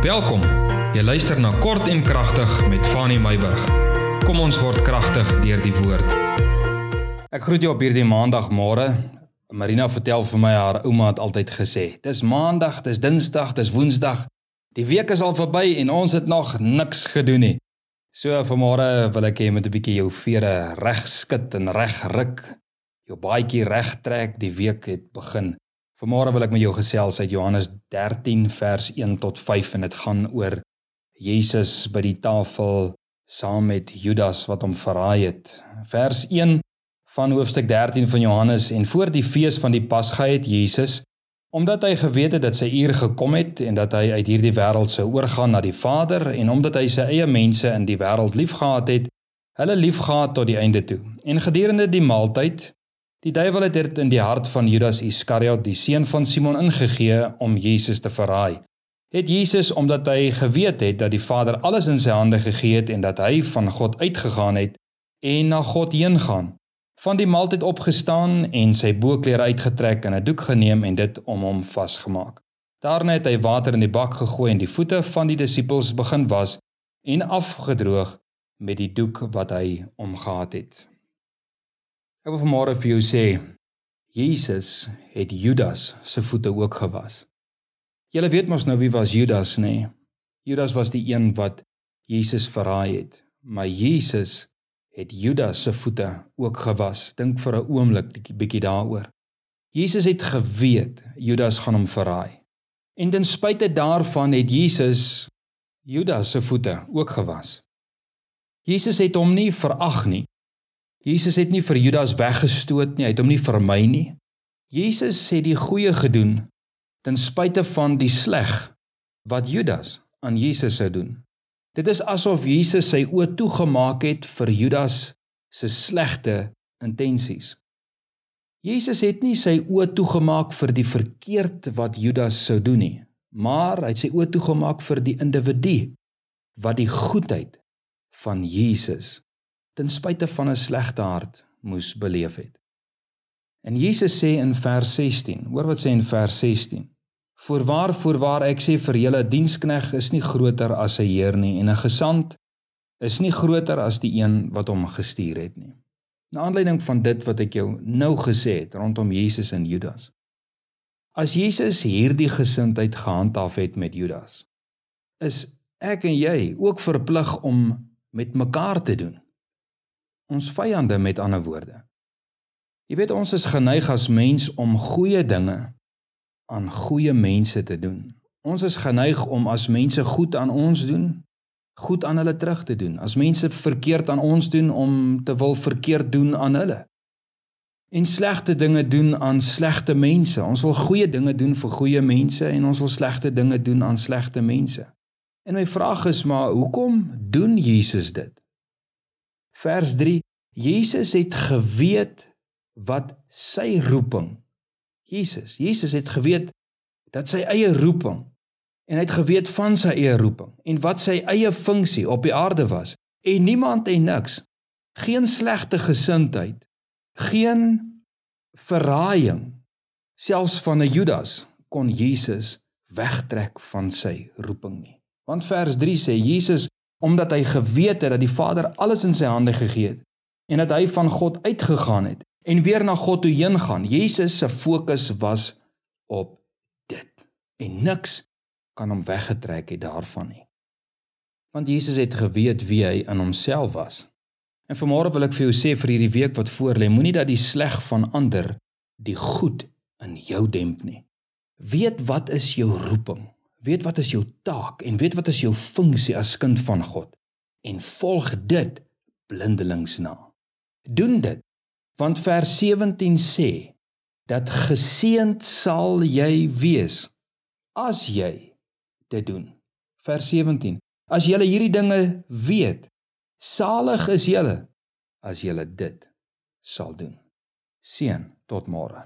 Welkom. Jy luister na Kort en Kragtig met Fanny Meyburg. Kom ons word kragtig deur die woord. Ek groet jou op hierdie maandagmôre. Marina vertel vir my haar ouma het altyd gesê, "Dis maandag, dis dinsdag, dis woensdag. Die week is al verby en ons het nog niks gedoen nie." So vanmôre wil ek hê jy moet 'n bietjie jou vere reg skud en reg ruk. Jou baadjie reg trek, die week het begin. Vanmôre wil ek met jou gesels uit Johannes 13 vers 1 tot 5 en dit gaan oor Jesus by die tafel saam met Judas wat hom verraai het. Vers 1 van hoofstuk 13 van Johannes en voor die fees van die Pasga het Jesus omdat hy geweet het dat sy uur gekom het en dat hy uit hierdie wêreld sou oorgaan na die Vader en omdat hy sy eie mense in die wêreld liefgehad het, hulle liefgehad tot die einde toe. En gedurende die maaltyd Die duiwel het dit in die hart van Judas Iskariot, die seun van Simon, ingegee om Jesus te verraai. Het Jesus omdat hy geweet het dat die Vader alles in sy hande gegee het en dat hy van God uitgegaan het en na God heen gaan, van die maaltyd opgestaan en sy boklere uitgetrek en 'n doek geneem en dit om hom vasgemaak. Daarna het hy water in die bak gegooi en die voete van die disippels begin was en afgedroog met die doek wat hy omgehad het. Ek wil vanmôre vir jou sê Jesus het Judas se voete ook gewas. Julle weet mos nou wie was Judas nê? Nee? Judas was die een wat Jesus verraai het, maar Jesus het Judas se voete ook gewas. Dink vir 'n oomblik bietjie daaroor. Jesus het geweet Judas gaan hom verraai. En ten spyte daarvan het Jesus Judas se voete ook gewas. Jesus het hom nie verag nie. Jesus het nie vir Judas weggestoot nie, hy het hom nie vermy nie. Jesus het die goeie gedoen ten spyte van die sleg wat Judas aan Jesus sou doen. Dit is asof Jesus sy oë toegemaak het vir Judas se slegte intensies. Jesus het nie sy oë toegemaak vir die verkeerd wat Judas sou doen nie, maar hy het sy oë toegemaak vir die individu wat die goedheid van Jesus ten spyte van 'n slegte hart moes beleef het. En Jesus sê in vers 16, hoor wat sê in vers 16: Voorwaar voorwaar ek sê vir julle dienskneg is nie groter as sy heer nie en 'n gesant is nie groter as die een wat hom gestuur het nie. Na aanleiding van dit wat ek jou nou gesê het rondom Jesus en Judas. As Jesus hierdie gesindheid gehandhaaf het met Judas, is ek en jy ook verplig om met mekaar te doen ons vyande met ander woorde. Jy weet ons is geneig as mens om goeie dinge aan goeie mense te doen. Ons is geneig om as mense goed aan ons doen, goed aan hulle terug te doen. As mense verkeerd aan ons doen om te wil verkeerd doen aan hulle. En slegte dinge doen aan slegte mense. Ons wil goeie dinge doen vir goeie mense en ons wil slegte dinge doen aan slegte mense. En my vraag is maar hoekom doen Jesus dit? Vers 3: Jesus het geweet wat sy roeping. Jesus, Jesus het geweet dat sy eie roeping en hy het geweet van sy eie roeping en wat sy eie funksie op die aarde was. En niemand en niks, geen slegte gesindheid, geen verraaiing selfs van 'n Judas kon Jesus wegtrek van sy roeping nie. Want vers 3 sê Jesus omdat hy geweet het dat die Vader alles in sy hande gegee het en dat hy van God uitgegaan het en weer na God toe heen gaan. Jesus se fokus was op dit en niks kan hom weggetrek het daarvan nie. Want Jesus het geweet wie hy in homself was. En vanmôre wil ek vir jou sê vir hierdie week wat voorlê, moenie dat die sleg van ander die goed in jou demp nie. Weet wat is jou roeping? Weet wat is jou taak en weet wat is jou funksie as kind van God en volg dit blindelings na. Doen dit want vers 17 sê dat geseend sal jy wees as jy dit doen. Vers 17. As jy hierdie dinge weet, salig is jy as jy dit sal doen. Seën tot môre.